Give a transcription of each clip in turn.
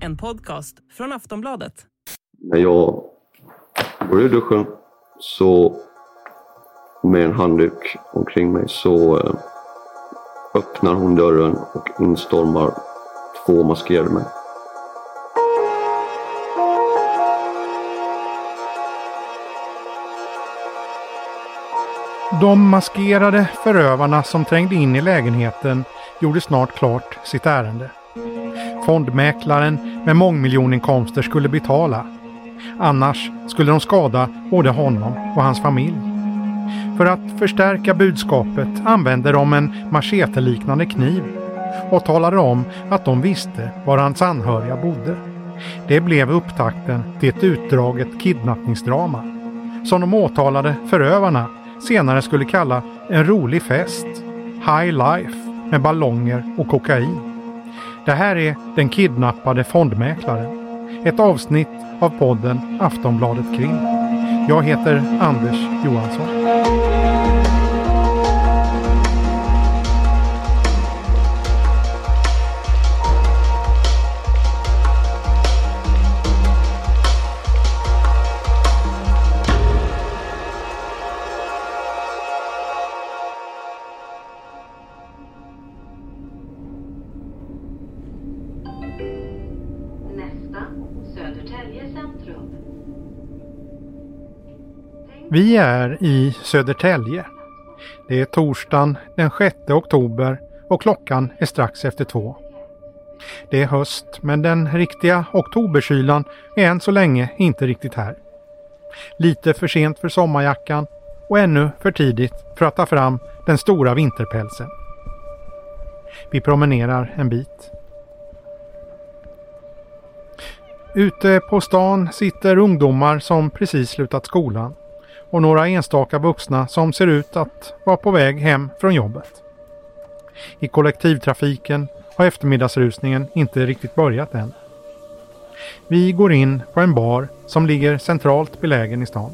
En podcast från Aftonbladet. När jag går ur duschen så med en handduk omkring mig så eh, öppnar hon dörren och instormar två maskerade män. De maskerade förövarna som trängde in i lägenheten gjorde snart klart sitt ärende. Fondmäklaren med mångmiljoninkomster skulle betala. Annars skulle de skada både honom och hans familj. För att förstärka budskapet använde de en macheteliknande kniv och talade om att de visste var hans anhöriga bodde. Det blev upptakten till ett utdraget kidnappningsdrama som de åtalade förövarna senare skulle kalla en rolig fest, High Life, med ballonger och kokain. Det här är Den kidnappade fondmäklaren. Ett avsnitt av podden Aftonbladet Krim. Jag heter Anders Johansson. Vi är i Södertälje. Det är torsdagen den 6 oktober och klockan är strax efter två. Det är höst men den riktiga oktoberkylan är än så länge inte riktigt här. Lite för sent för sommarjackan och ännu för tidigt för att ta fram den stora vinterpälsen. Vi promenerar en bit. Ute på stan sitter ungdomar som precis slutat skolan och några enstaka vuxna som ser ut att vara på väg hem från jobbet. I kollektivtrafiken har eftermiddagsrusningen inte riktigt börjat än. Vi går in på en bar som ligger centralt belägen i stan.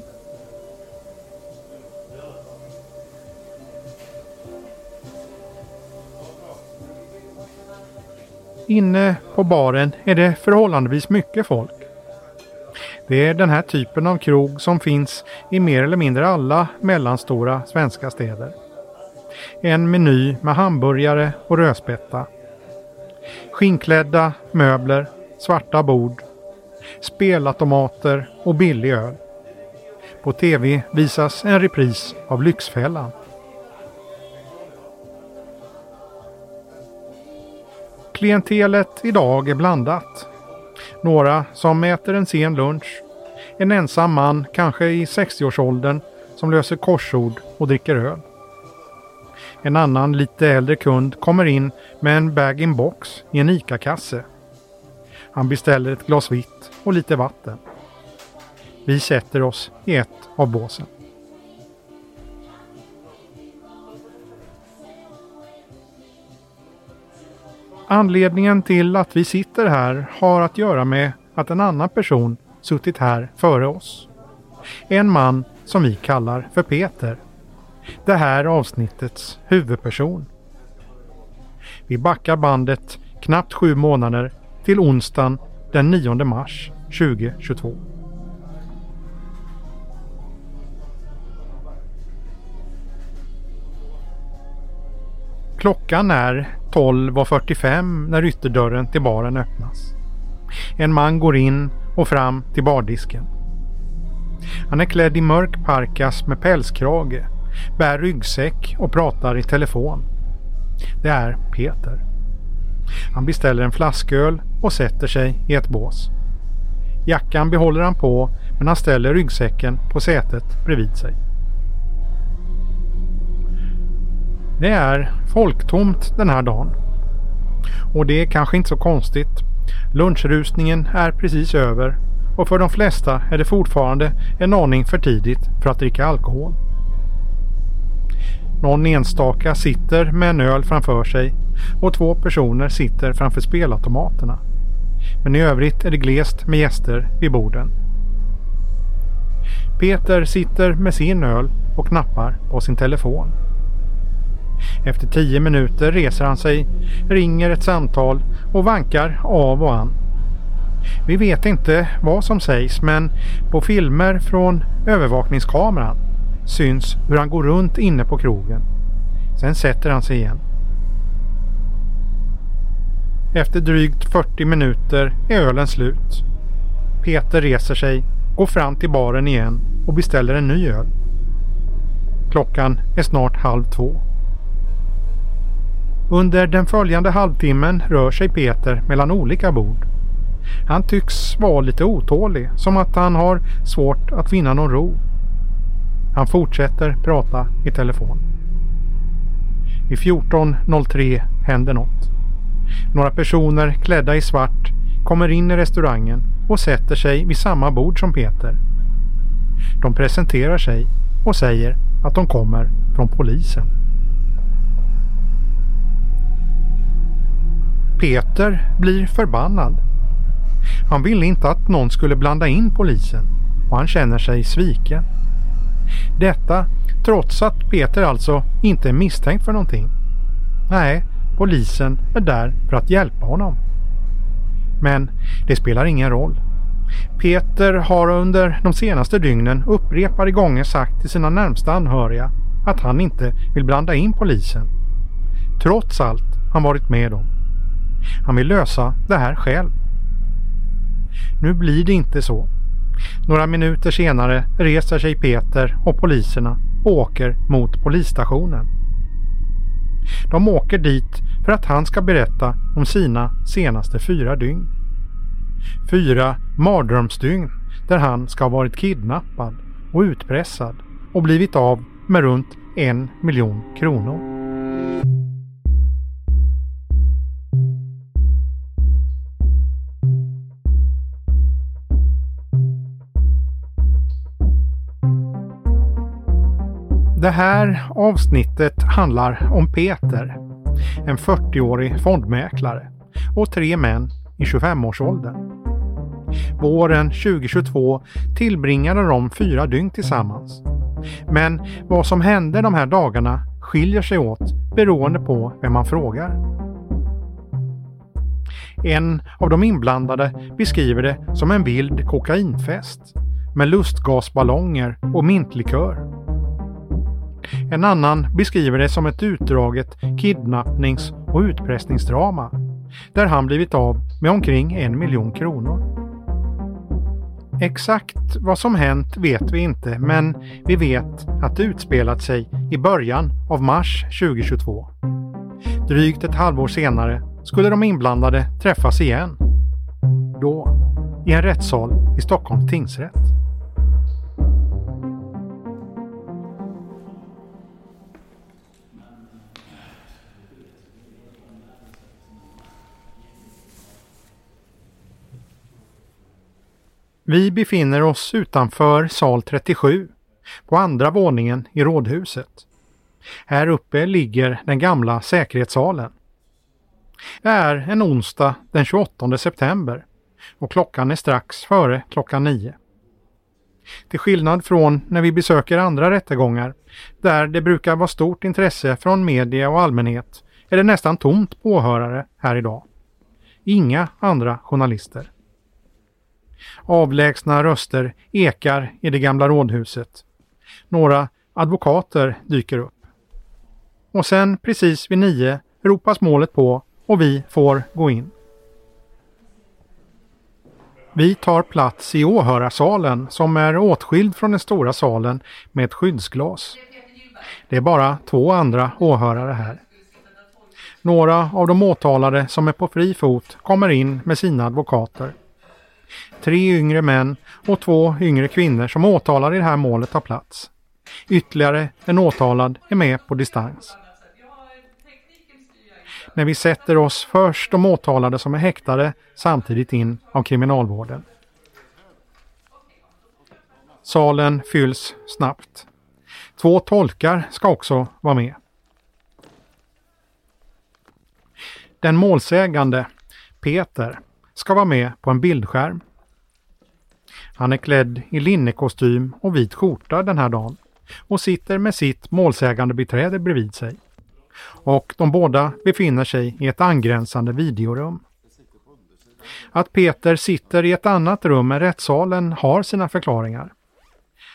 Inne på baren är det förhållandevis mycket folk. Det är den här typen av krog som finns i mer eller mindre alla mellanstora svenska städer. En meny med hamburgare och rödspätta. Skinnklädda möbler, svarta bord, spelautomater och billig öl. På tv visas en repris av Lyxfällan. Klientelet idag är blandat. Några som äter en sen lunch. En ensam man, kanske i 60-årsåldern, som löser korsord och dricker öl. En annan lite äldre kund kommer in med en bag-in-box i en ICA-kasse. Han beställer ett glas vitt och lite vatten. Vi sätter oss i ett av båsen. Anledningen till att vi sitter här har att göra med att en annan person suttit här före oss. En man som vi kallar för Peter. Det här avsnittets huvudperson. Vi backar bandet knappt sju månader till onsdagen den 9 mars 2022. Klockan är 12.45 när ytterdörren till baren öppnas. En man går in och fram till bardisken. Han är klädd i mörk parkas med pälskrage, bär ryggsäck och pratar i telefon. Det är Peter. Han beställer en flasköl och sätter sig i ett bås. Jackan behåller han på men han ställer ryggsäcken på sätet bredvid sig. Det är folktomt den här dagen. Och det är kanske inte så konstigt. Lunchrusningen är precis över och för de flesta är det fortfarande en aning för tidigt för att dricka alkohol. Någon enstaka sitter med en öl framför sig och två personer sitter framför spelautomaterna. Men i övrigt är det glest med gäster vid borden. Peter sitter med sin öl och knappar på sin telefon. Efter tio minuter reser han sig, ringer ett samtal och vankar av och an. Vi vet inte vad som sägs men på filmer från övervakningskameran syns hur han går runt inne på krogen. Sen sätter han sig igen. Efter drygt 40 minuter är ölen slut. Peter reser sig, går fram till baren igen och beställer en ny öl. Klockan är snart halv två. Under den följande halvtimmen rör sig Peter mellan olika bord. Han tycks vara lite otålig, som att han har svårt att finna någon ro. Han fortsätter prata i telefon. Vid 14.03 händer något. Några personer klädda i svart kommer in i restaurangen och sätter sig vid samma bord som Peter. De presenterar sig och säger att de kommer från polisen. Peter blir förbannad. Han ville inte att någon skulle blanda in polisen och han känner sig sviken. Detta trots att Peter alltså inte är misstänkt för någonting. Nej, polisen är där för att hjälpa honom. Men det spelar ingen roll. Peter har under de senaste dygnen upprepade gånger sagt till sina närmsta anhöriga att han inte vill blanda in polisen. Trots allt han varit med om. Han vill lösa det här själv. Nu blir det inte så. Några minuter senare reser sig Peter och poliserna och åker mot polisstationen. De åker dit för att han ska berätta om sina senaste fyra dygn. Fyra mardrömsdygn där han ska ha varit kidnappad och utpressad och blivit av med runt en miljon kronor. Det här avsnittet handlar om Peter, en 40-årig fondmäklare och tre män i 25-årsåldern. Våren 2022 tillbringade de fyra dygn tillsammans. Men vad som hände de här dagarna skiljer sig åt beroende på vem man frågar. En av de inblandade beskriver det som en vild kokainfest med lustgasballonger och mintlikör. En annan beskriver det som ett utdraget kidnappnings och utpressningsdrama där han blivit av med omkring en miljon kronor. Exakt vad som hänt vet vi inte men vi vet att det utspelat sig i början av mars 2022. Drygt ett halvår senare skulle de inblandade träffas igen. Då i en rättssal i Stockholms tingsrätt. Vi befinner oss utanför sal 37 på andra våningen i rådhuset. Här uppe ligger den gamla säkerhetssalen. Det är en onsdag den 28 september och klockan är strax före klockan nio. Till skillnad från när vi besöker andra rättegångar där det brukar vara stort intresse från media och allmänhet är det nästan tomt på åhörare här idag. Inga andra journalister. Avlägsna röster ekar i det gamla rådhuset. Några advokater dyker upp. Och sen precis vid nio ropas målet på och vi får gå in. Vi tar plats i åhörarsalen som är åtskild från den stora salen med ett skyddsglas. Det är bara två andra åhörare här. Några av de åtalade som är på fri fot kommer in med sina advokater. Tre yngre män och två yngre kvinnor som åtalade i det här målet tar plats. Ytterligare en åtalad är med på distans. När vi sätter oss först de åtalade som är häktade samtidigt in av kriminalvården. Salen fylls snabbt. Två tolkar ska också vara med. Den målsägande, Peter, ska vara med på en bildskärm. Han är klädd i linnekostym och vit skjorta den här dagen och sitter med sitt målsägande beträde bredvid sig. och de båda befinner sig i ett angränsande videorum. Att Peter sitter i ett annat rum än rättssalen har sina förklaringar.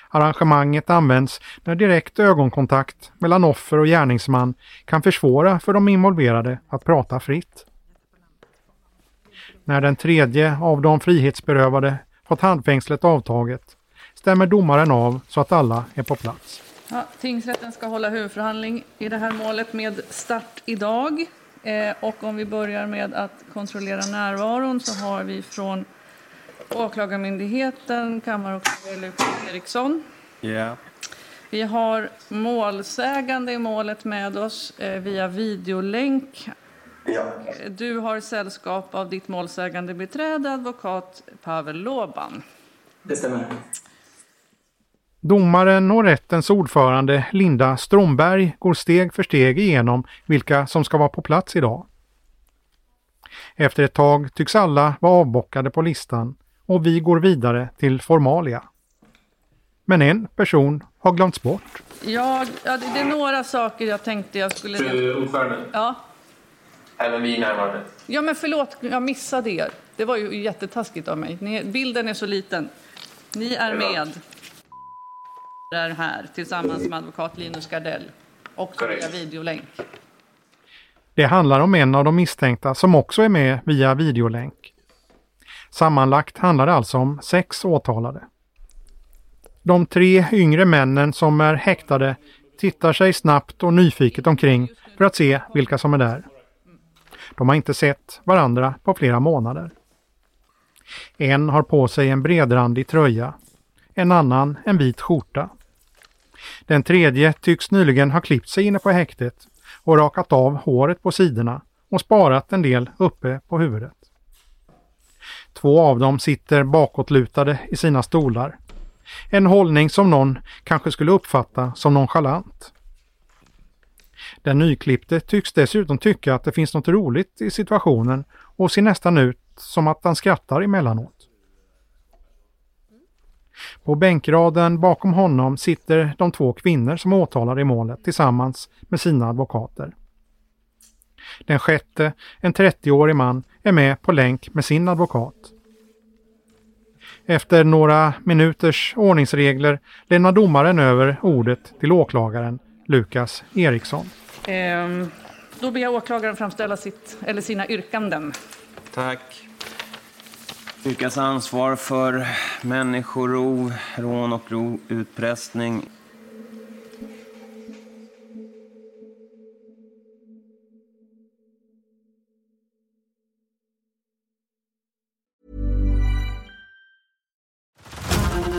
Arrangemanget används när direkt ögonkontakt mellan offer och gärningsman kan försvåra för de involverade att prata fritt. När den tredje av de frihetsberövade fått handfängslet avtaget stämmer domaren av så att alla är på plats. Ja, tingsrätten ska hålla huvudförhandling i det här målet med start idag. Eh, och om vi börjar med att kontrollera närvaron så har vi från Åklagarmyndigheten kammaråklagare Lukas Eriksson. Ja. Vi har målsägande i målet med oss eh, via videolänk. Ja. Du har sällskap av ditt målsägande beträde, advokat Pavel Loban. Det stämmer. Domaren och rättens ordförande Linda Stromberg går steg för steg igenom vilka som ska vara på plats idag. Efter ett tag tycks alla vara avbockade på listan och vi går vidare till formalia. Men en person har glömts bort. Ja, det det är några saker jag tänkte jag skulle... Fru ordförande, Ja, även vi är närvarande. ja men förlåt, jag missade er. Det var ju jättetaskigt av mig. Ni, bilden är så liten. Ni är med. Är här tillsammans med advokat Linus Gardell. Också via videolänk. Det handlar om en av de misstänkta som också är med via videolänk. Sammanlagt handlar det alltså om sex åtalade. De tre yngre männen som är häktade tittar sig snabbt och nyfiket omkring för att se vilka som är där. De har inte sett varandra på flera månader. En har på sig en bredrandig tröja, en annan en vit skjorta. Den tredje tycks nyligen ha klippt sig inne på häktet och rakat av håret på sidorna och sparat en del uppe på huvudet. Två av dem sitter bakåtlutade i sina stolar. En hållning som någon kanske skulle uppfatta som nonchalant. Den nyklippte tycks dessutom tycka att det finns något roligt i situationen och ser nästan ut som att han skrattar emellanåt. På bänkraden bakom honom sitter de två kvinnor som åtalar i målet tillsammans med sina advokater. Den sjätte, en 30-årig man, är med på länk med sin advokat. Efter några minuters ordningsregler lämnar domaren över ordet till åklagaren Lukas Eriksson. Ehm, då ber jag åklagaren framställa sitt, eller sina yrkanden. Tack. Yrkas ansvar för människorov, rån och grov utpressning.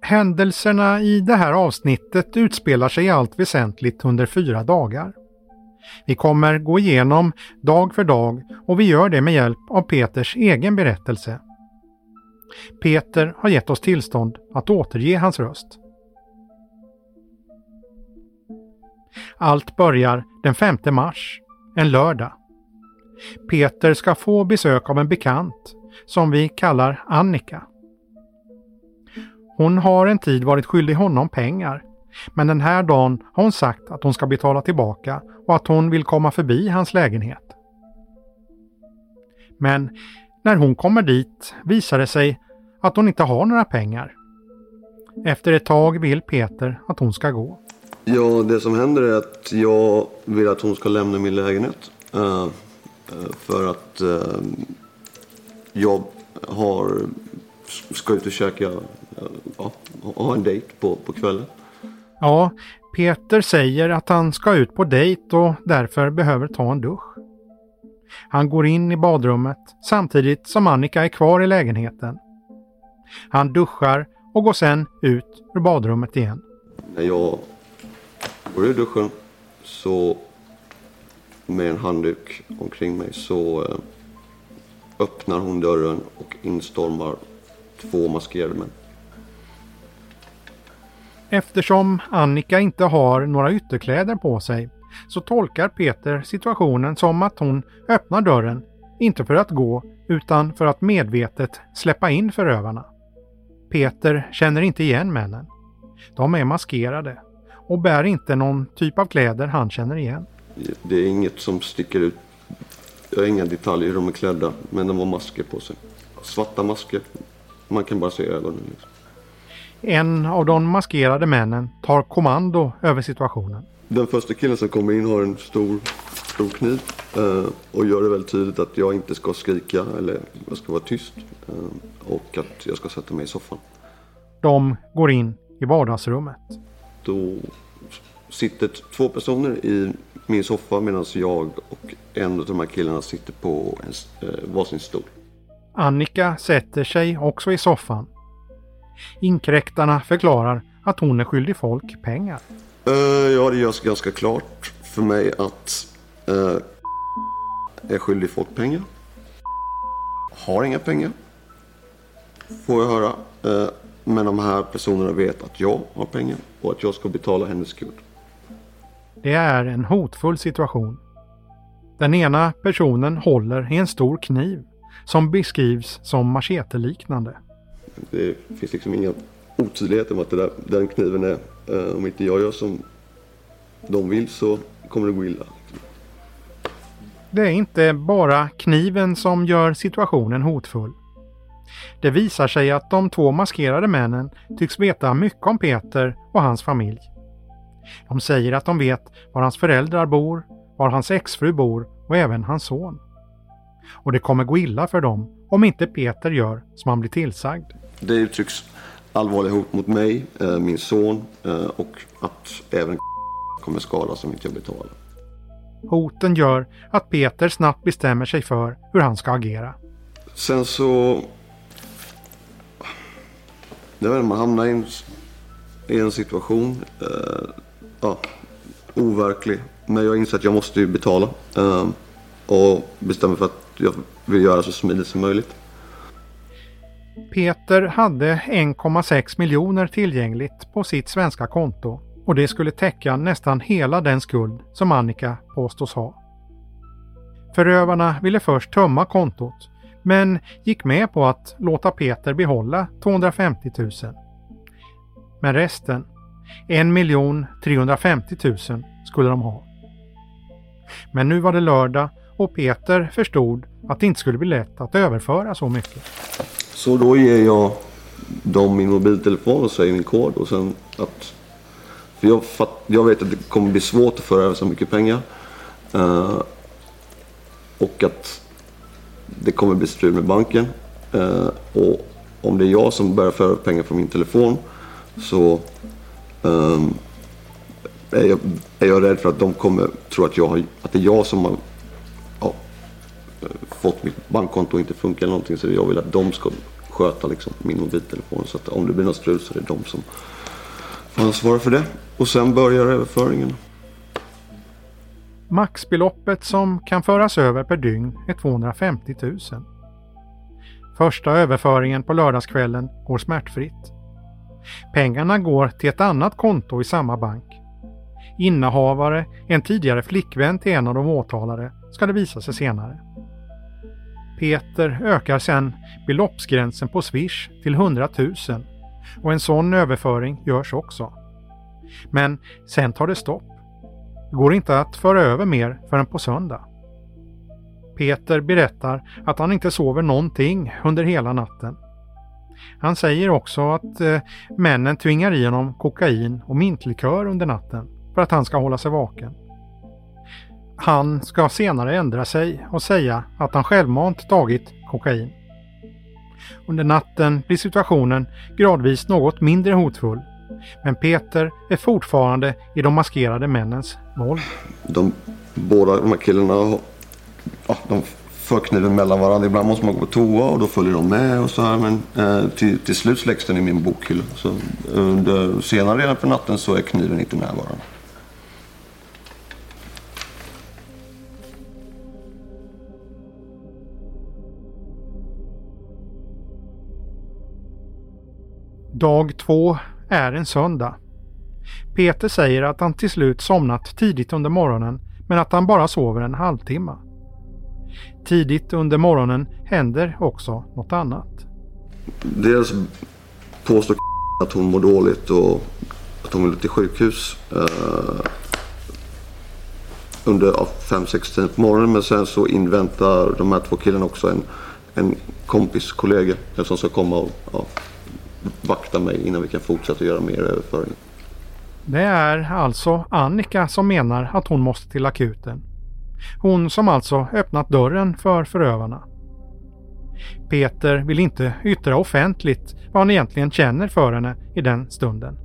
Händelserna i det här avsnittet utspelar sig i allt väsentligt under fyra dagar. Vi kommer gå igenom dag för dag och vi gör det med hjälp av Peters egen berättelse. Peter har gett oss tillstånd att återge hans röst. Allt börjar den 5 mars, en lördag. Peter ska få besök av en bekant som vi kallar Annika. Hon har en tid varit skyldig honom pengar, men den här dagen har hon sagt att hon ska betala tillbaka och att hon vill komma förbi hans lägenhet. Men när hon kommer dit visar det sig att hon inte har några pengar. Efter ett tag vill Peter att hon ska gå. Ja, det som händer är att jag vill att hon ska lämna min lägenhet. Eh, eh, för att eh, jag har, ska ut och käka, ja, ha en dejt på, på kvällen. Ja, Peter säger att han ska ut på dejt och därför behöver ta en dusch. Han går in i badrummet samtidigt som Annika är kvar i lägenheten. Han duschar och går sen ut ur badrummet igen. När jag går ur duschen så med en handduk omkring mig så eh, öppnar hon dörren och instormar två maskerade män. Eftersom Annika inte har några ytterkläder på sig så tolkar Peter situationen som att hon öppnar dörren, inte för att gå utan för att medvetet släppa in förövarna. Peter känner inte igen männen. De är maskerade och bär inte någon typ av kläder han känner igen. Det är inget som sticker ut. Jag har inga detaljer hur de är klädda, men de har masker på sig. Svarta masker. Man kan bara se ögonen. Liksom. En av de maskerade männen tar kommando över situationen. Den första killen som kommer in har en stor, stor kniv eh, och gör det väldigt tydligt att jag inte ska skrika eller jag ska vara tyst eh, och att jag ska sätta mig i soffan. De går in i vardagsrummet. Då sitter två personer i min soffa medan jag och en av de här killarna sitter på en, eh, varsin stol. Annika sätter sig också i soffan. Inkräktarna förklarar att hon är skyldig folk pengar. Uh, ja, det görs ganska klart för mig att uh, är skyldig folk pengar. Har inga pengar. Får jag höra. Uh, men de här personerna vet att jag har pengar och att jag ska betala hennes skuld. Det är en hotfull situation. Den ena personen håller i en stor kniv som beskrivs som macheteliknande. Det finns liksom inga otydligheter om att där, den kniven är, eh, om inte jag gör som de vill så kommer det gå illa. Det är inte bara kniven som gör situationen hotfull. Det visar sig att de två maskerade männen tycks veta mycket om Peter och hans familj. De säger att de vet var hans föräldrar bor, var hans exfru bor och även hans son. Och det kommer gå illa för dem om inte Peter gör som han blir tillsagd. Det uttrycks allvarliga hot mot mig, eh, min son eh, och att även kommer skadas om inte jag betalar. Hoten gör att Peter snabbt bestämmer sig för hur han ska agera. Sen så... Jag vet inte, man hamnar i en, i en situation, eh, ja, overklig. Men jag inser att jag måste ju betala. Eh, och bestämmer för att jag vill göra så smidigt som möjligt. Peter hade 1,6 miljoner tillgängligt på sitt svenska konto och det skulle täcka nästan hela den skuld som Annika påstås ha. Förövarna ville först tömma kontot men gick med på att låta Peter behålla 250 000. Men resten, 1 350 000, skulle de ha. Men nu var det lördag och Peter förstod att det inte skulle bli lätt att överföra så mycket. Så då ger jag dem min mobiltelefon och säger min kod och sen att... För jag, fatt, jag vet att det kommer bli svårt att föra över så mycket pengar. Uh, och att det kommer bli strul med banken. Uh, och om det är jag som börjar föra över pengar från min telefon så um, är, jag, är jag rädd för att de kommer tro att, jag att det är jag som har fått mitt bankkonto inte funkar eller någonting. Så jag vill att de ska sköta liksom, min mobiltelefon. Så att om det blir något strul så är det de som får ansvara för det. Och sen börjar överföringen. Maxbeloppet som kan föras över per dygn är 250 000. Första överföringen på lördagskvällen går smärtfritt. Pengarna går till ett annat konto i samma bank. Innehavare, en tidigare flickvän till en av de åtalade, ska det visa sig senare. Peter ökar sedan beloppsgränsen på Swish till 100 000 och en sån överföring görs också. Men sen tar det stopp. Det går inte att föra över mer förrän på söndag. Peter berättar att han inte sover någonting under hela natten. Han säger också att eh, männen tvingar i honom kokain och mintlikör under natten för att han ska hålla sig vaken. Han ska senare ändra sig och säga att han självmant tagit kokain. Under natten blir situationen gradvis något mindre hotfull. Men Peter är fortfarande i de maskerade männens våld. De båda de här killarna ja, de för kniven mellan varandra. Ibland måste man gå på toa och då följer de med och så här. Men eh, till, till slut släcks den i min bokhylla. Så under senare delen på natten så är kniven inte närvarande. Dag två är en söndag. Peter säger att han till slut somnat tidigt under morgonen men att han bara sover en halvtimme. Tidigt under morgonen händer också något annat. Dels påstår att hon mår dåligt och att hon vill till sjukhus. Eh, under 5-6 tiden på morgonen. Men sen så inväntar de här två killarna också en, en kompis, kollega som ska komma och ja, vakta mig innan vi kan fortsätta göra mer överföring. Det är alltså Annika som menar att hon måste till akuten. Hon som alltså öppnat dörren för förövarna. Peter vill inte yttra offentligt vad han egentligen känner för henne i den stunden.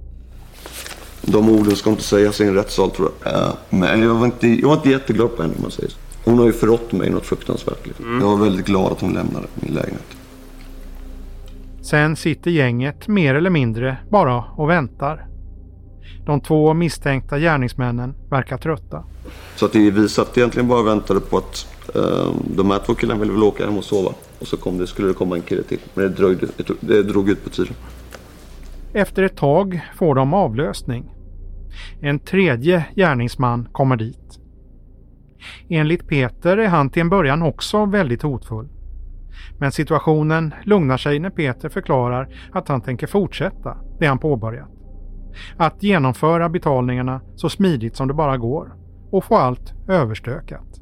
De orden ska inte sägas i en rättssal tror jag. Uh, men jag var, inte, jag var inte jätteglad på henne om man säger så. Hon har ju förrått mig något fruktansvärt. Mm. Jag var väldigt glad att hon lämnade min lägenhet. Sen sitter gänget mer eller mindre bara och väntar. De två misstänkta gärningsmännen verkar trötta. Så att vi satt egentligen bara väntade på att uh, de här två killarna ville väl åka hem och sova. Och så kom det, skulle det komma en kille till. Men det, dröjde, det drog ut på tiden. Efter ett tag får de avlösning. En tredje gärningsman kommer dit. Enligt Peter är han till en början också väldigt hotfull. Men situationen lugnar sig när Peter förklarar att han tänker fortsätta det han påbörjat. Att genomföra betalningarna så smidigt som det bara går och få allt överstökat.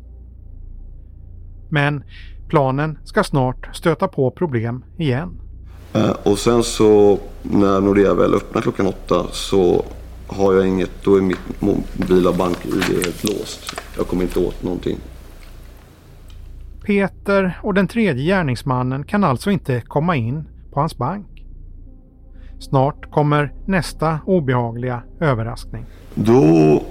Men planen ska snart stöta på problem igen. Eh, och sen så när Nordea väl öppnar klockan åtta så har jag inget, då är mitt mobila bank-id helt låst. Jag kommer inte åt någonting. Peter och den tredje gärningsmannen kan alltså inte komma in på hans bank. Snart kommer nästa obehagliga överraskning. Då...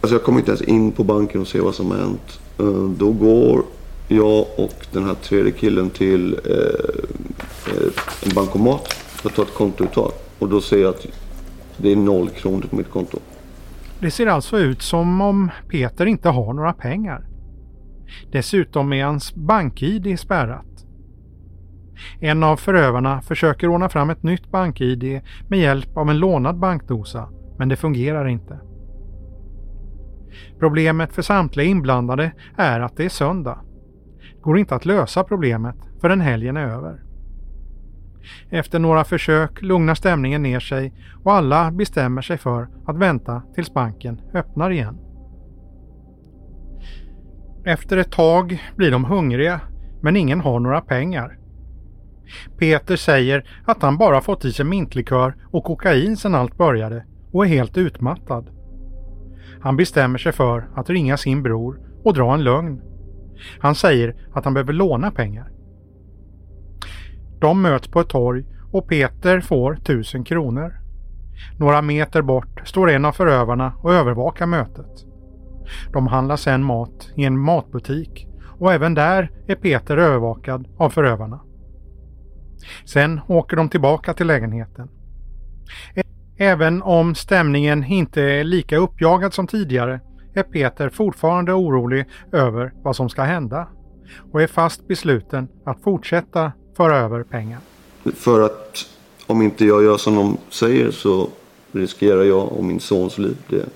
Alltså jag kommer inte ens in på banken och ser vad som har hänt. Eh, då går jag och den här tredje killen till eh, eh, en bankomat för att ta ett kontouttag. Och då ser jag att det är noll kronor på mitt konto. Det ser alltså ut som om Peter inte har några pengar. Dessutom är hans bank-id spärrat. En av förövarna försöker ordna fram ett nytt bank-id med hjälp av en lånad bankdosa, men det fungerar inte. Problemet för samtliga inblandade är att det är söndag. Det går inte att lösa problemet förrän helgen är över. Efter några försök lugnar stämningen ner sig och alla bestämmer sig för att vänta tills banken öppnar igen. Efter ett tag blir de hungriga, men ingen har några pengar. Peter säger att han bara fått i sig mintlikör och kokain sedan allt började och är helt utmattad. Han bestämmer sig för att ringa sin bror och dra en lögn. Han säger att han behöver låna pengar. De möts på ett torg och Peter får 1000 kronor. Några meter bort står en av förövarna och övervakar mötet. De handlar sedan mat i en matbutik och även där är Peter övervakad av förövarna. Sen åker de tillbaka till lägenheten. Även om stämningen inte är lika uppjagad som tidigare är Peter fortfarande orolig över vad som ska hända och är fast besluten att fortsätta föra över pengar. För att om inte jag gör som de säger så riskerar jag och min sons liv. Det.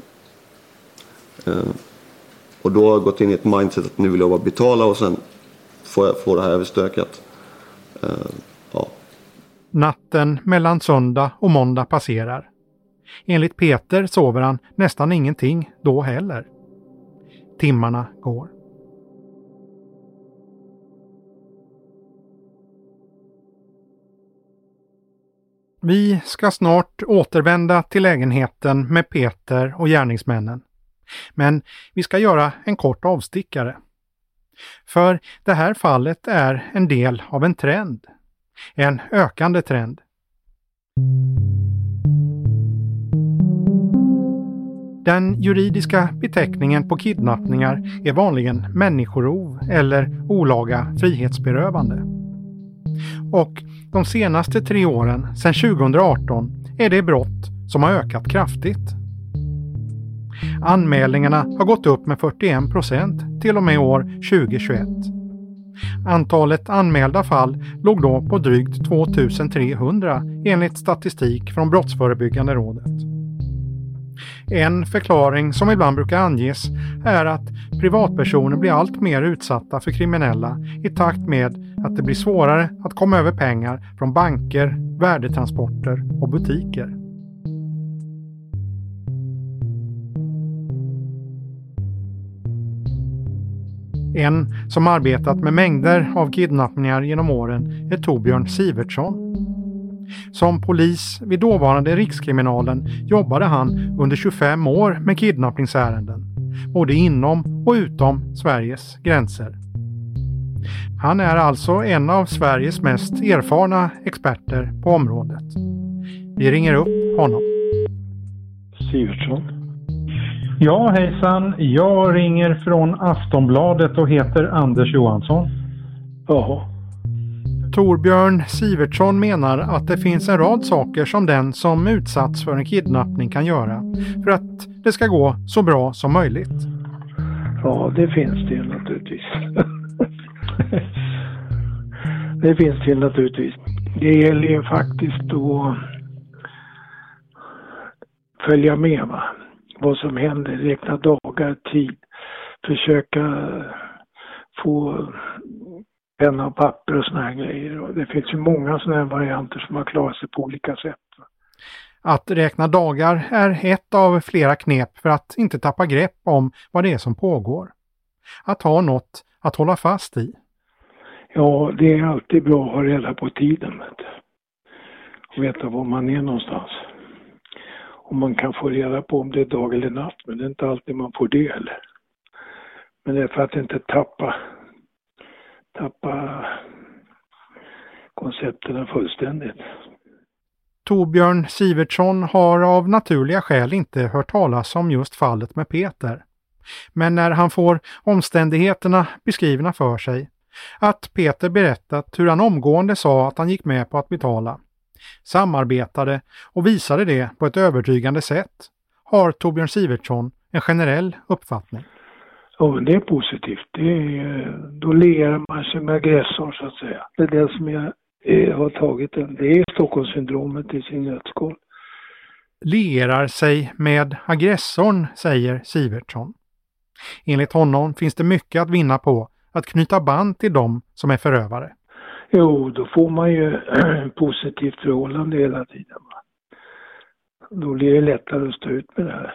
Eh, och då har jag gått in i ett mindset att nu vill jag bara betala och sen får jag få det här överstökat. Eh, ja. Natten mellan söndag och måndag passerar. Enligt Peter sover han nästan ingenting då heller. Timmarna går. Vi ska snart återvända till lägenheten med Peter och gärningsmännen. Men vi ska göra en kort avstickare. För det här fallet är en del av en trend. En ökande trend. Den juridiska beteckningen på kidnappningar är vanligen människorov eller olaga frihetsberövande. Och de senaste tre åren, sedan 2018, är det brott som har ökat kraftigt. Anmälningarna har gått upp med 41 procent till och med år 2021. Antalet anmälda fall låg då på drygt 2300 enligt statistik från Brottsförebyggande rådet. En förklaring som ibland brukar anges är att privatpersoner blir allt mer utsatta för kriminella i takt med att det blir svårare att komma över pengar från banker, värdetransporter och butiker. En som arbetat med mängder av kidnappningar genom åren är Torbjörn Sivertsson. Som polis vid dåvarande Rikskriminalen jobbade han under 25 år med kidnappningsärenden, både inom och utom Sveriges gränser. Han är alltså en av Sveriges mest erfarna experter på området. Vi ringer upp honom. Sivertsson. Ja, hejsan. Jag ringer från Aftonbladet och heter Anders Johansson. Jaha. Torbjörn Sivertsson menar att det finns en rad saker som den som utsatts för en kidnappning kan göra för att det ska gå så bra som möjligt. Ja, det finns det naturligtvis. det finns det naturligtvis. Det gäller ju faktiskt att följa med va? Vad som händer, räkna dagar, tid, försöka få penna och papper och såna här grejer. Det finns ju många sådana här varianter som har klarat sig på olika sätt. Att räkna dagar är ett av flera knep för att inte tappa grepp om vad det är som pågår. Att ha något att hålla fast i. Ja, det är alltid bra att ha reda på tiden. Vet. Och veta var man är någonstans. Och man kan få reda på om det är dag eller natt, men det är inte alltid man får det heller. Men det är för att inte tappa, tappa koncepten fullständigt. Torbjörn Sivertsson har av naturliga skäl inte hört talas om just fallet med Peter. Men när han får omständigheterna beskrivna för sig, att Peter berättat hur han omgående sa att han gick med på att betala, samarbetade och visade det på ett övertygande sätt, har Torbjörn Sivertsson en generell uppfattning. Ja, men det är positivt. Det är, då ler man sig med aggressorn så att säga. Det är det som jag eh, har tagit den. Det är Stockholmssyndromet i sin nötskal. Lierar sig med aggressorn, säger Sivertsson. Enligt honom finns det mycket att vinna på att knyta band till dem som är förövare. Jo, då får man ju positivt förhållande hela tiden. Va? Då blir det lättare att stå ut med det här.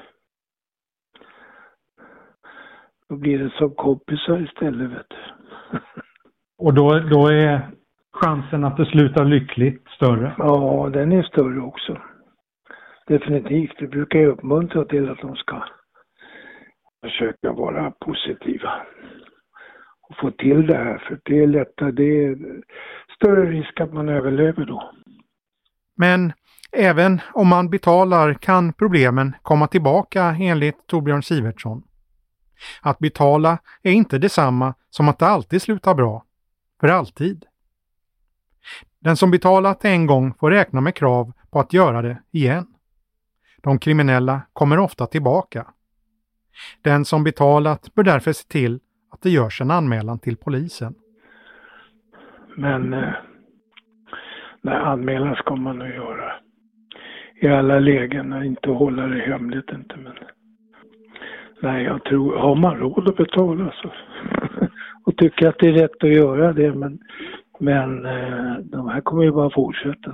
Då blir det som kompisar istället, vet du. Och då, då är chansen att det slutar lyckligt större? Ja, den är större också. Definitivt. Vi brukar ju uppmuntra till att de ska försöka vara positiva och få till det här. För det är lättare, det är större risk att man överlever då. Men även om man betalar kan problemen komma tillbaka enligt Torbjörn Sivertsson. Att betala är inte detsamma som att det alltid slutar bra. För alltid. Den som betalat en gång får räkna med krav på att göra det igen. De kriminella kommer ofta tillbaka. Den som betalat bör därför se till att det görs en anmälan till polisen. Men eh, när anmälan ska man nog göra. I alla lägen, inte hålla det hemligt inte men. Nej, jag tror, har man råd att betala så. och tycker att det är rätt att göra det men, men eh, de här kommer ju bara fortsätta.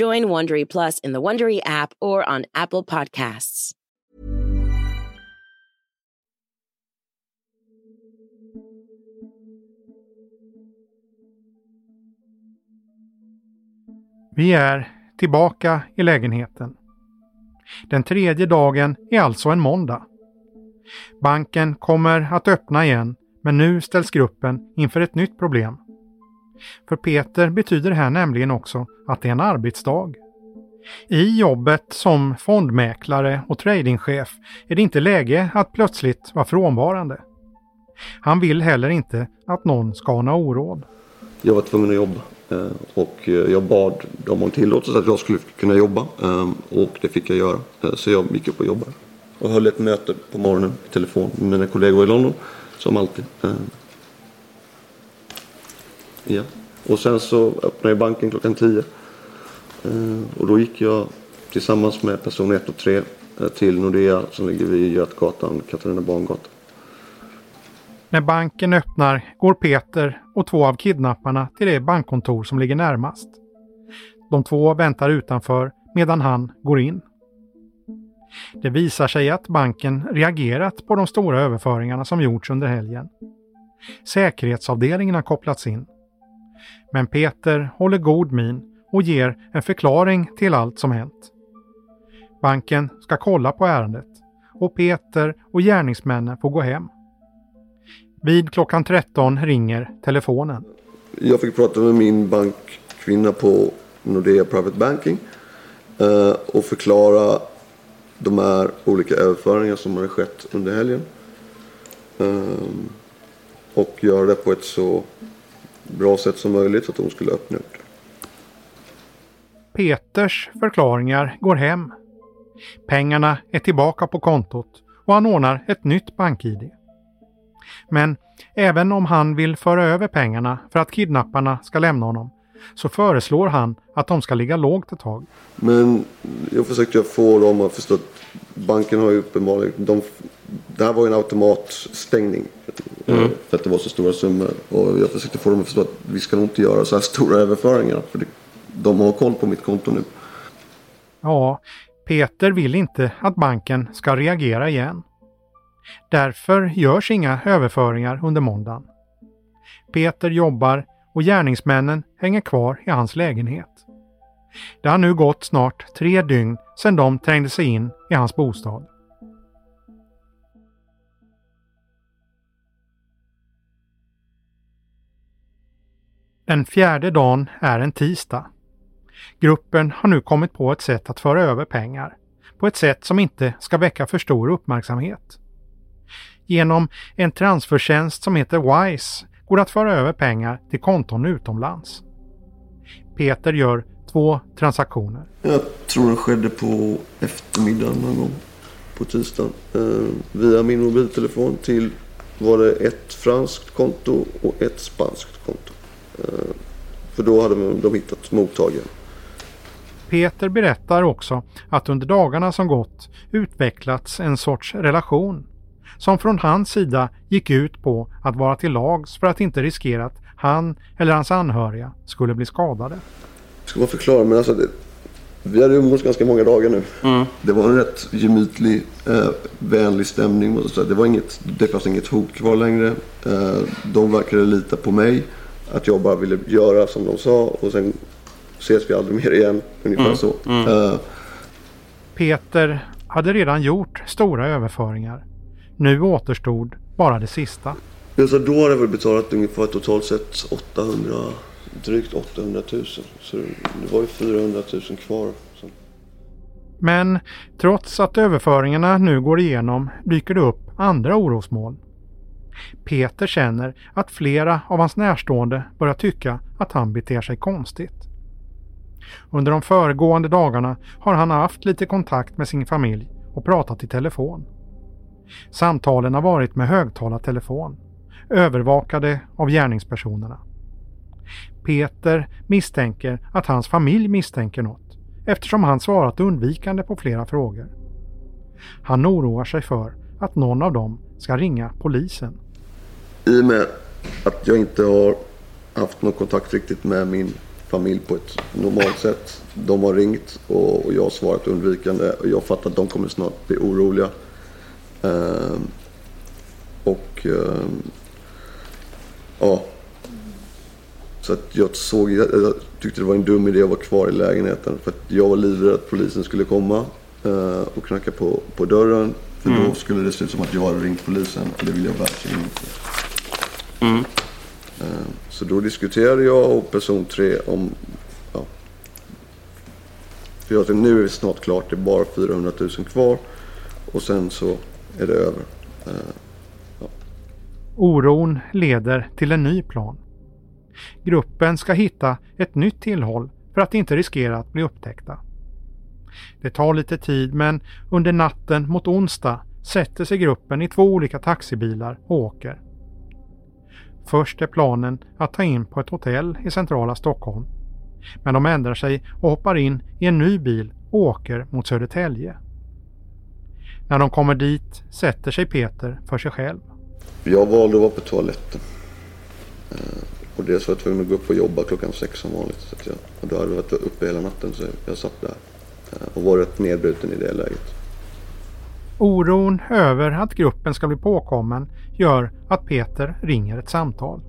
Join Wondery Plus in the Wondery app or on Apple Podcasts. Vi är tillbaka i lägenheten. Den tredje dagen är alltså en måndag. Banken kommer att öppna igen, men nu ställs gruppen inför ett nytt problem. För Peter betyder det här nämligen också att det är en arbetsdag. I jobbet som fondmäklare och tradingchef är det inte läge att plötsligt vara frånvarande. Han vill heller inte att någon ska ana oråd. Jag var tvungen att jobba eh, och eh, jag bad dem om tillåtelse att jag skulle kunna jobba eh, och det fick jag göra. Så jag gick upp och jobbade. Och höll ett möte på morgonen i telefon med mina kollegor i London som alltid. Ja. Och sen så öppnade jag banken klockan 10. Eh, och då gick jag tillsammans med person 1 och 3 eh, till Nordea som ligger vid Götgatan, Katarina Barngatan. När banken öppnar går Peter och två av kidnapparna till det bankkontor som ligger närmast. De två väntar utanför medan han går in. Det visar sig att banken reagerat på de stora överföringarna som gjorts under helgen. Säkerhetsavdelningen har kopplats in. Men Peter håller god min och ger en förklaring till allt som hänt. Banken ska kolla på ärendet och Peter och gärningsmännen får gå hem. Vid klockan 13 ringer telefonen. Jag fick prata med min bankkvinna på Nordea Private Banking eh, och förklara de här olika överföringar som har skett under helgen. Eh, och göra det på ett så bra sätt som möjligt så att hon skulle öppna upp det. Peters förklaringar går hem. Pengarna är tillbaka på kontot och han ordnar ett nytt bank-id. Men även om han vill föra över pengarna för att kidnapparna ska lämna honom så föreslår han att de ska ligga lågt ett tag. Men jag försökte få dem att förstå att banken har ju uppenbarligen... De, det här var ju en automatstängning. Mm. För att det var så stora summor. Och jag försökte få dem att förstå att vi ska nog inte göra så här stora överföringar. För det, de har koll på mitt konto nu. Ja, Peter vill inte att banken ska reagera igen. Därför görs inga överföringar under måndagen. Peter jobbar och gärningsmännen hänger kvar i hans lägenhet. Det har nu gått snart tre dygn sedan de trängde sig in i hans bostad. Den fjärde dagen är en tisdag. Gruppen har nu kommit på ett sätt att föra över pengar på ett sätt som inte ska väcka för stor uppmärksamhet. Genom en transfertjänst som heter WISE går det att föra över pengar till konton utomlands. Peter gör två transaktioner. Jag tror det skedde på eftermiddagen någon gång på tisdagen. Eh, via min mobiltelefon till var det ett franskt konto och ett spanskt konto. Eh, för då hade de hittat mottagaren. Peter berättar också att under dagarna som gått utvecklats en sorts relation som från hans sida gick ut på att vara till lags för att inte riskera att han eller hans anhöriga skulle bli skadade. Ska man förklara, men alltså det, vi hade umgåtts ganska många dagar nu. Mm. Det var en rätt gemytlig, eh, vänlig stämning. Det, var inget, det fanns inget hot kvar längre. Eh, de verkade lita på mig. Att jag bara ville göra som de sa och sen ses vi aldrig mer igen. Ungefär mm. så. Mm. Eh, Peter hade redan gjort stora överföringar nu återstod bara det sista. Alltså då har jag väl betalat ungefär totalt sett 800, drygt 800 000. Så det var ju 400 000 kvar. Men trots att överföringarna nu går igenom dyker det upp andra orosmål. Peter känner att flera av hans närstående börjar tycka att han beter sig konstigt. Under de föregående dagarna har han haft lite kontakt med sin familj och pratat i telefon. Samtalen har varit med högtalartelefon, övervakade av gärningspersonerna. Peter misstänker att hans familj misstänker något eftersom han svarat undvikande på flera frågor. Han oroar sig för att någon av dem ska ringa polisen. I och med att jag inte har haft någon kontakt riktigt med min familj på ett normalt sätt. De har ringt och jag har svarat undvikande och jag fattar att de kommer snart bli oroliga. Ehm, och ehm, ja. Så att jag såg, jag tyckte det var en dum idé att vara kvar i lägenheten för att jag var livrädd att polisen skulle komma eh, och knacka på, på dörren. För Mm. då skulle det se ut som att jag hade ringt polisen och det vill jag verkligen inte. Mm. Eh, Så då diskuterade jag och person tre om... Ja, för jag tänkte, nu är det snart klart, det är bara 400 000 kvar. Och sen så är det över. Eh, Oron leder till en ny plan. Gruppen ska hitta ett nytt tillhåll för att inte riskera att bli upptäckta. Det tar lite tid men under natten mot onsdag sätter sig gruppen i två olika taxibilar och åker. Först är planen att ta in på ett hotell i centrala Stockholm. Men de ändrar sig och hoppar in i en ny bil och åker mot Södertälje. När de kommer dit sätter sig Peter för sig själv. Jag valde att vara på toaletten. Eh, Och dels var jag tvungen att gå upp och jobba klockan sex som vanligt. Så jag, och då hade jag varit uppe hela natten så jag satt där. Eh, Och var rätt nedbruten i det läget. Oron över att gruppen ska bli påkommen gör att Peter ringer ett samtal.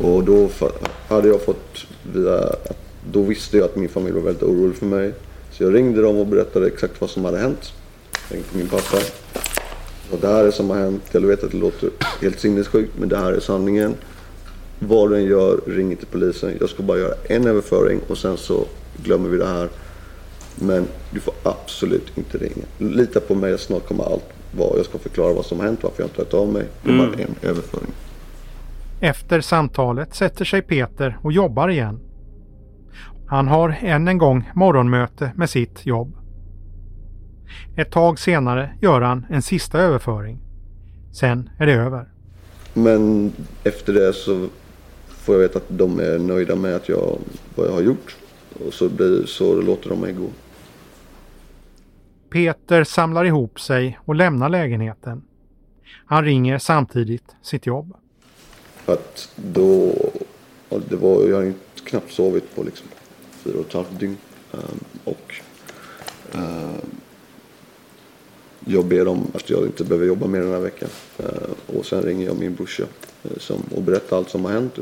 Och då hade jag fått via, då visste jag att min familj var väldigt orolig för mig. Så jag ringde dem och berättade exakt vad som hade hänt. Till min pappa. Och det här är som har hänt. Jag vet att det låter helt sinnessjukt men det här är sanningen. Vad du än gör, ring inte polisen. Jag ska bara göra en överföring och sen så glömmer vi det här. Men du får absolut inte ringa. Lita på mig, snart kommer allt vara. Jag ska förklara vad som har hänt, varför jag inte har hört av mig. Det är bara en överföring. Efter samtalet sätter sig Peter och jobbar igen. Han har än en gång morgonmöte med sitt jobb. Ett tag senare gör han en sista överföring. Sen är det över. Men efter det så får jag veta att de är nöjda med att jag, vad jag har gjort. Och så, blir, så låter de mig gå. Peter samlar ihop sig och lämnar lägenheten. Han ringer samtidigt sitt jobb. Att då, det var, jag har inte knappt sovit på liksom fyra och ett halvt dygn. Ehm, och ehm, jag ber dem att jag inte behöver jobba mer den här veckan. Eh, och sen ringer jag min brorsa eh, som, och berättar allt som har hänt.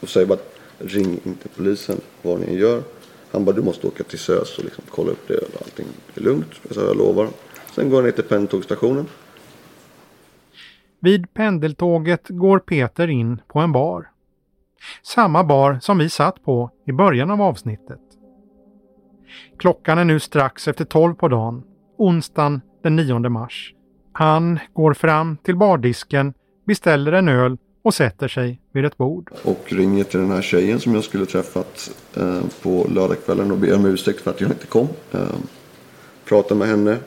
Och säger bara ring inte polisen vad ni än gör. Han bara du måste åka till SÖS och liksom kolla upp det. och Allting är lugnt. Så jag lovar. Sen går jag ner till pendeltågsstationen. Vid pendeltåget går Peter in på en bar. Samma bar som vi satt på i början av avsnittet. Klockan är nu strax efter 12 på dagen, onsdagen den 9 mars. Han går fram till bardisken, beställer en öl och sätter sig vid ett bord. Och ringer till den här tjejen som jag skulle träffat eh, på lördagskvällen och ber om ursäkt för att jag inte kom. Eh, pratar med henne.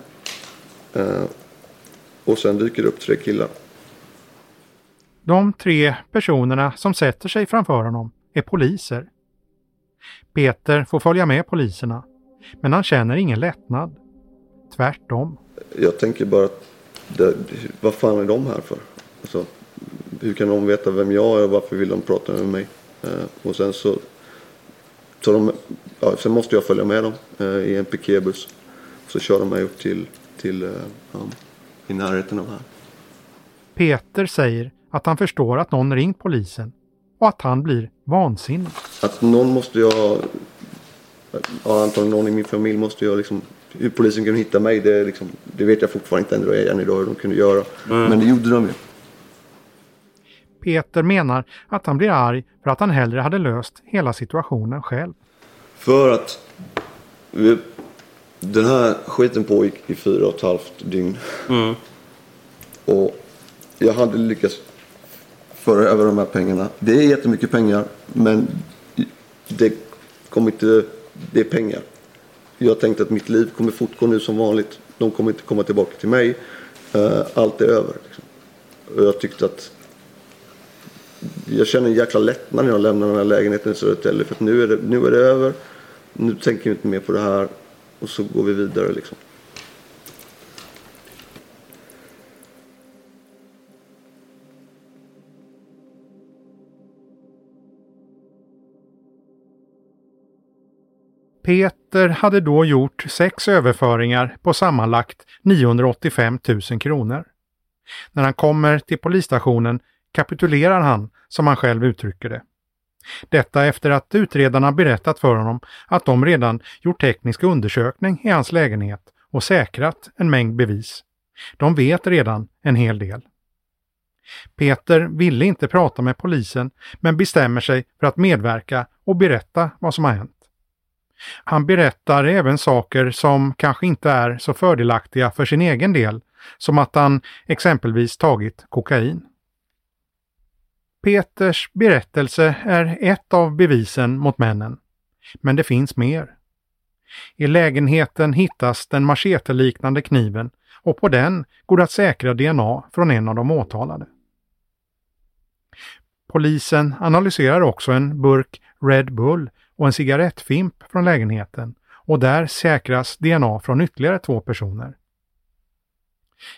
Eh, och sen dyker det upp tre killar. De tre personerna som sätter sig framför honom är poliser. Peter får följa med poliserna, men han känner ingen lättnad. Tvärtom. Jag tänker bara att det, vad fan är de här för? Alltså, hur kan de veta vem jag är och varför vill de prata med mig? Eh, och sen så, så de, ja, sen måste jag följa med dem eh, i en piketbuss. Så kör de mig upp till, till eh, ja, i närheten av här. Peter säger att han förstår att någon ringt polisen och att han blir vansinnig. Att någon måste jag, ja, antagligen någon i min familj måste jag liksom, hur polisen kunde hitta mig det, liksom, det vet jag fortfarande inte än, än idag hur de kunde göra. Men det gjorde de ju. Peter menar att han blir arg för att han hellre hade löst hela situationen själv. För att vi, den här skiten pågick i fyra och ett halvt dygn. Och jag hade lyckats föra över de här pengarna. Det är jättemycket pengar men det kommer inte, det är pengar. Jag tänkte att mitt liv kommer fortgå nu som vanligt. De kommer inte komma tillbaka till mig. Eh, allt är över. Liksom. Och jag tyckte att jag känner en jäkla lättnad när jag lämnar den här lägenheten i Södertälje. För att nu är, det, nu är det över. Nu tänker jag inte mer på det här. Och så går vi vidare liksom. Peter hade då gjort sex överföringar på sammanlagt 985 000 kronor. När han kommer till polisstationen kapitulerar han, som han själv uttrycker det. Detta efter att utredarna berättat för honom att de redan gjort teknisk undersökning i hans lägenhet och säkrat en mängd bevis. De vet redan en hel del. Peter ville inte prata med polisen men bestämmer sig för att medverka och berätta vad som har hänt. Han berättar även saker som kanske inte är så fördelaktiga för sin egen del, som att han exempelvis tagit kokain. Peters berättelse är ett av bevisen mot männen. Men det finns mer. I lägenheten hittas den macheteliknande kniven och på den går det att säkra DNA från en av de åtalade. Polisen analyserar också en burk Red Bull och en cigarettfimp från lägenheten och där säkras DNA från ytterligare två personer.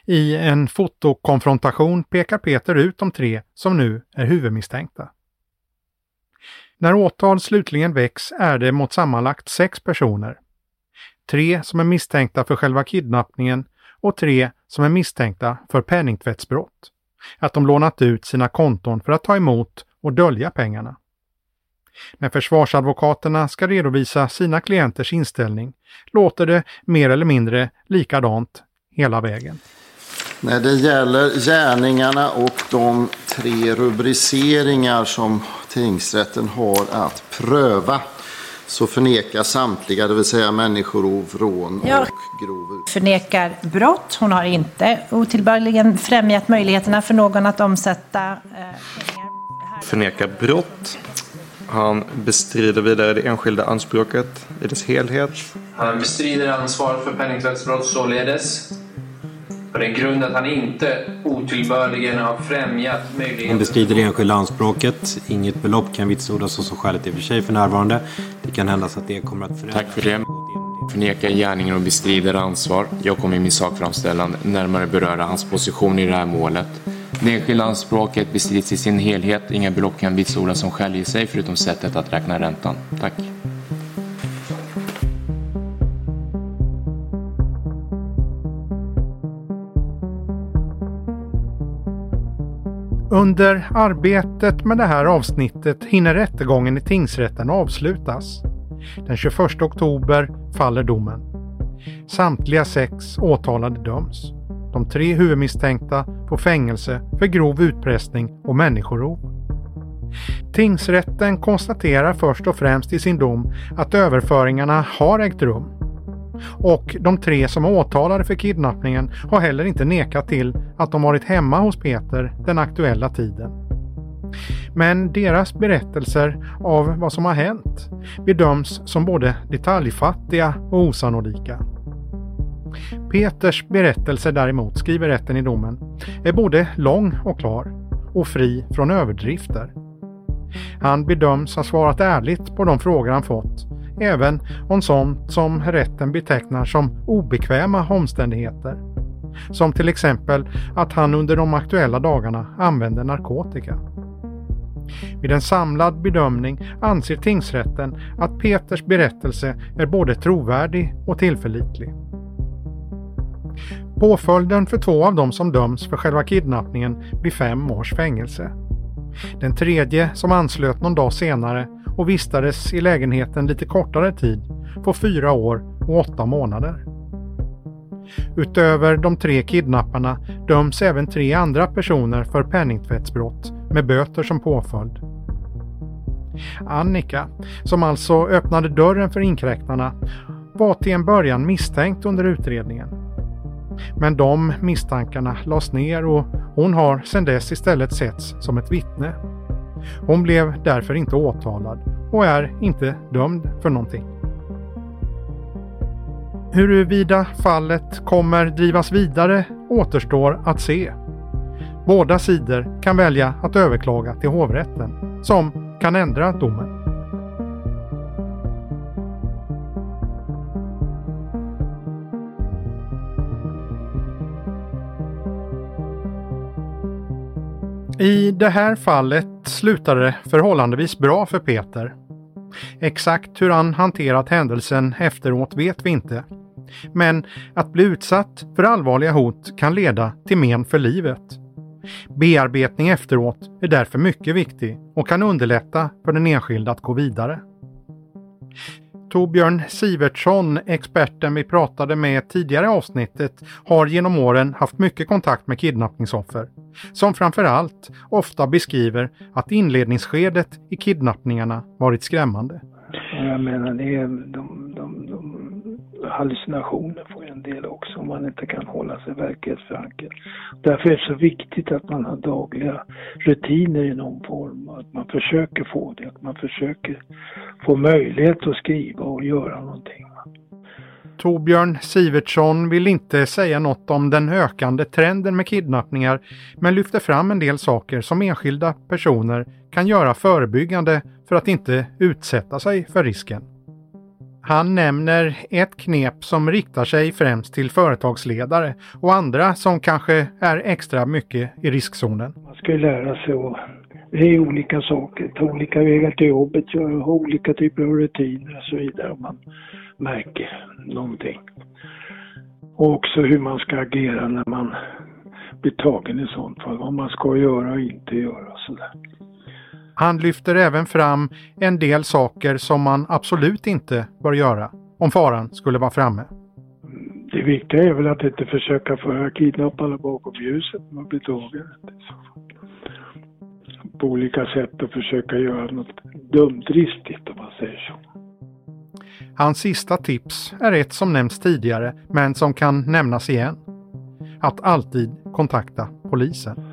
I en fotokonfrontation pekar Peter ut de tre som nu är huvudmisstänkta. När åtal slutligen väcks är det mot sammanlagt sex personer. Tre som är misstänkta för själva kidnappningen och tre som är misstänkta för penningtvättsbrott. Att de lånat ut sina konton för att ta emot och dölja pengarna. När försvarsadvokaterna ska redovisa sina klienters inställning låter det mer eller mindre likadant hela vägen. När det gäller gärningarna och de tre rubriceringar som tingsrätten har att pröva så förnekar samtliga, det vill säga människorov, rån och grov förnekar brott. Hon har inte otillbörligen främjat möjligheterna för någon att omsätta eh, pengar. Förnekar brott. Han bestrider vidare det enskilda anspråket i dess helhet. Han bestrider ansvaret för penningtvättsbrott således. På den grund att han inte otillbörligen har främjat möjligheten... Han bestrider det enskilda anspråket. Inget belopp kan vitsordas som skälet i och för sig för närvarande. Det kan hända att det kommer att förändras. Tack för det. Förnekar gärningen och bestrider ansvar. Jag kommer i min sakframställan närmare beröra hans position i det här målet. Det enskilda anspråket bestrids i sin helhet. Inga belopp kan vitsordas som skäl i sig förutom sättet att räkna räntan. Tack. Under arbetet med det här avsnittet hinner rättegången i tingsrätten avslutas. Den 21 oktober faller domen. Samtliga sex åtalade döms. De tre huvudmisstänkta på fängelse för grov utpressning och människorov. Tingsrätten konstaterar först och främst i sin dom att överföringarna har ägt rum. Och de tre som är åtalade för kidnappningen har heller inte nekat till att de varit hemma hos Peter den aktuella tiden. Men deras berättelser av vad som har hänt bedöms som både detaljfattiga och osannolika. Peters berättelse däremot, skriver rätten i domen, är både lång och klar och fri från överdrifter. Han bedöms ha svarat ärligt på de frågor han fått, även om sånt som rätten betecknar som obekväma omständigheter. Som till exempel att han under de aktuella dagarna använde narkotika. Vid en samlad bedömning anser tingsrätten att Peters berättelse är både trovärdig och tillförlitlig. Påföljden för två av dem som döms för själva kidnappningen blir fem års fängelse. Den tredje, som anslöt någon dag senare och vistades i lägenheten lite kortare tid, får fyra år och åtta månader. Utöver de tre kidnapparna döms även tre andra personer för penningtvättsbrott med böter som påföljd. Annika, som alltså öppnade dörren för inkräktarna, var till en början misstänkt under utredningen. Men de misstankarna lades ner och hon har sedan dess istället setts som ett vittne. Hon blev därför inte åtalad och är inte dömd för någonting. Huruvida fallet kommer drivas vidare återstår att se. Båda sidor kan välja att överklaga till hovrätten, som kan ändra domen. I det här fallet slutade det förhållandevis bra för Peter. Exakt hur han hanterat händelsen efteråt vet vi inte. Men att bli utsatt för allvarliga hot kan leda till men för livet. Bearbetning efteråt är därför mycket viktig och kan underlätta för den enskilde att gå vidare. Torbjörn Sivertsson, experten vi pratade med tidigare i avsnittet, har genom åren haft mycket kontakt med kidnappningsoffer. Som framförallt ofta beskriver att inledningsskedet i kidnappningarna varit skrämmande. Jag menar, det är de, de, de hallucinationer får en del också om man inte kan hålla sig verklighetsförankrad. Därför är det så viktigt att man har dagliga rutiner i någon form. Att man försöker få det, att man försöker få möjlighet att skriva och göra någonting. Torbjörn Sivertsson vill inte säga något om den ökande trenden med kidnappningar men lyfter fram en del saker som enskilda personer kan göra förebyggande för att inte utsätta sig för risken. Han nämner ett knep som riktar sig främst till företagsledare och andra som kanske är extra mycket i riskzonen. Man ska lära sig att det är olika saker, ta olika vägar till jobbet, ha olika typer av rutiner och så vidare om man märker någonting. Och också hur man ska agera när man blir tagen i sånt fall, vad man ska göra och inte göra och sådär. Han lyfter även fram en del saker som man absolut inte bör göra om faran skulle vara framme. Det viktiga är väl att inte försöka föra kidnapparna bakom ljuset när man blir tagen. På olika sätt att försöka göra något dumdristigt om man säger så. Hans sista tips är ett som nämnts tidigare men som kan nämnas igen. Att alltid kontakta polisen.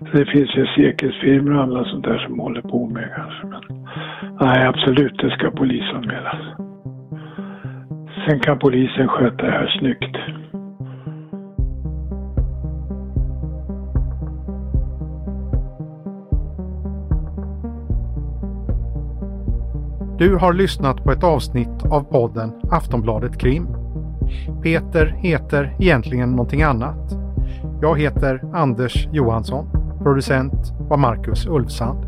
Det finns ju säkerhetsfirmor och alla sånt där som håller på med kanske. Men nej, absolut, det ska polisanmälas. Sen kan polisen sköta det här snyggt. Du har lyssnat på ett avsnitt av podden Aftonbladet Krim. Peter heter egentligen någonting annat. Jag heter Anders Johansson. Producent var Marcus Ulfsand.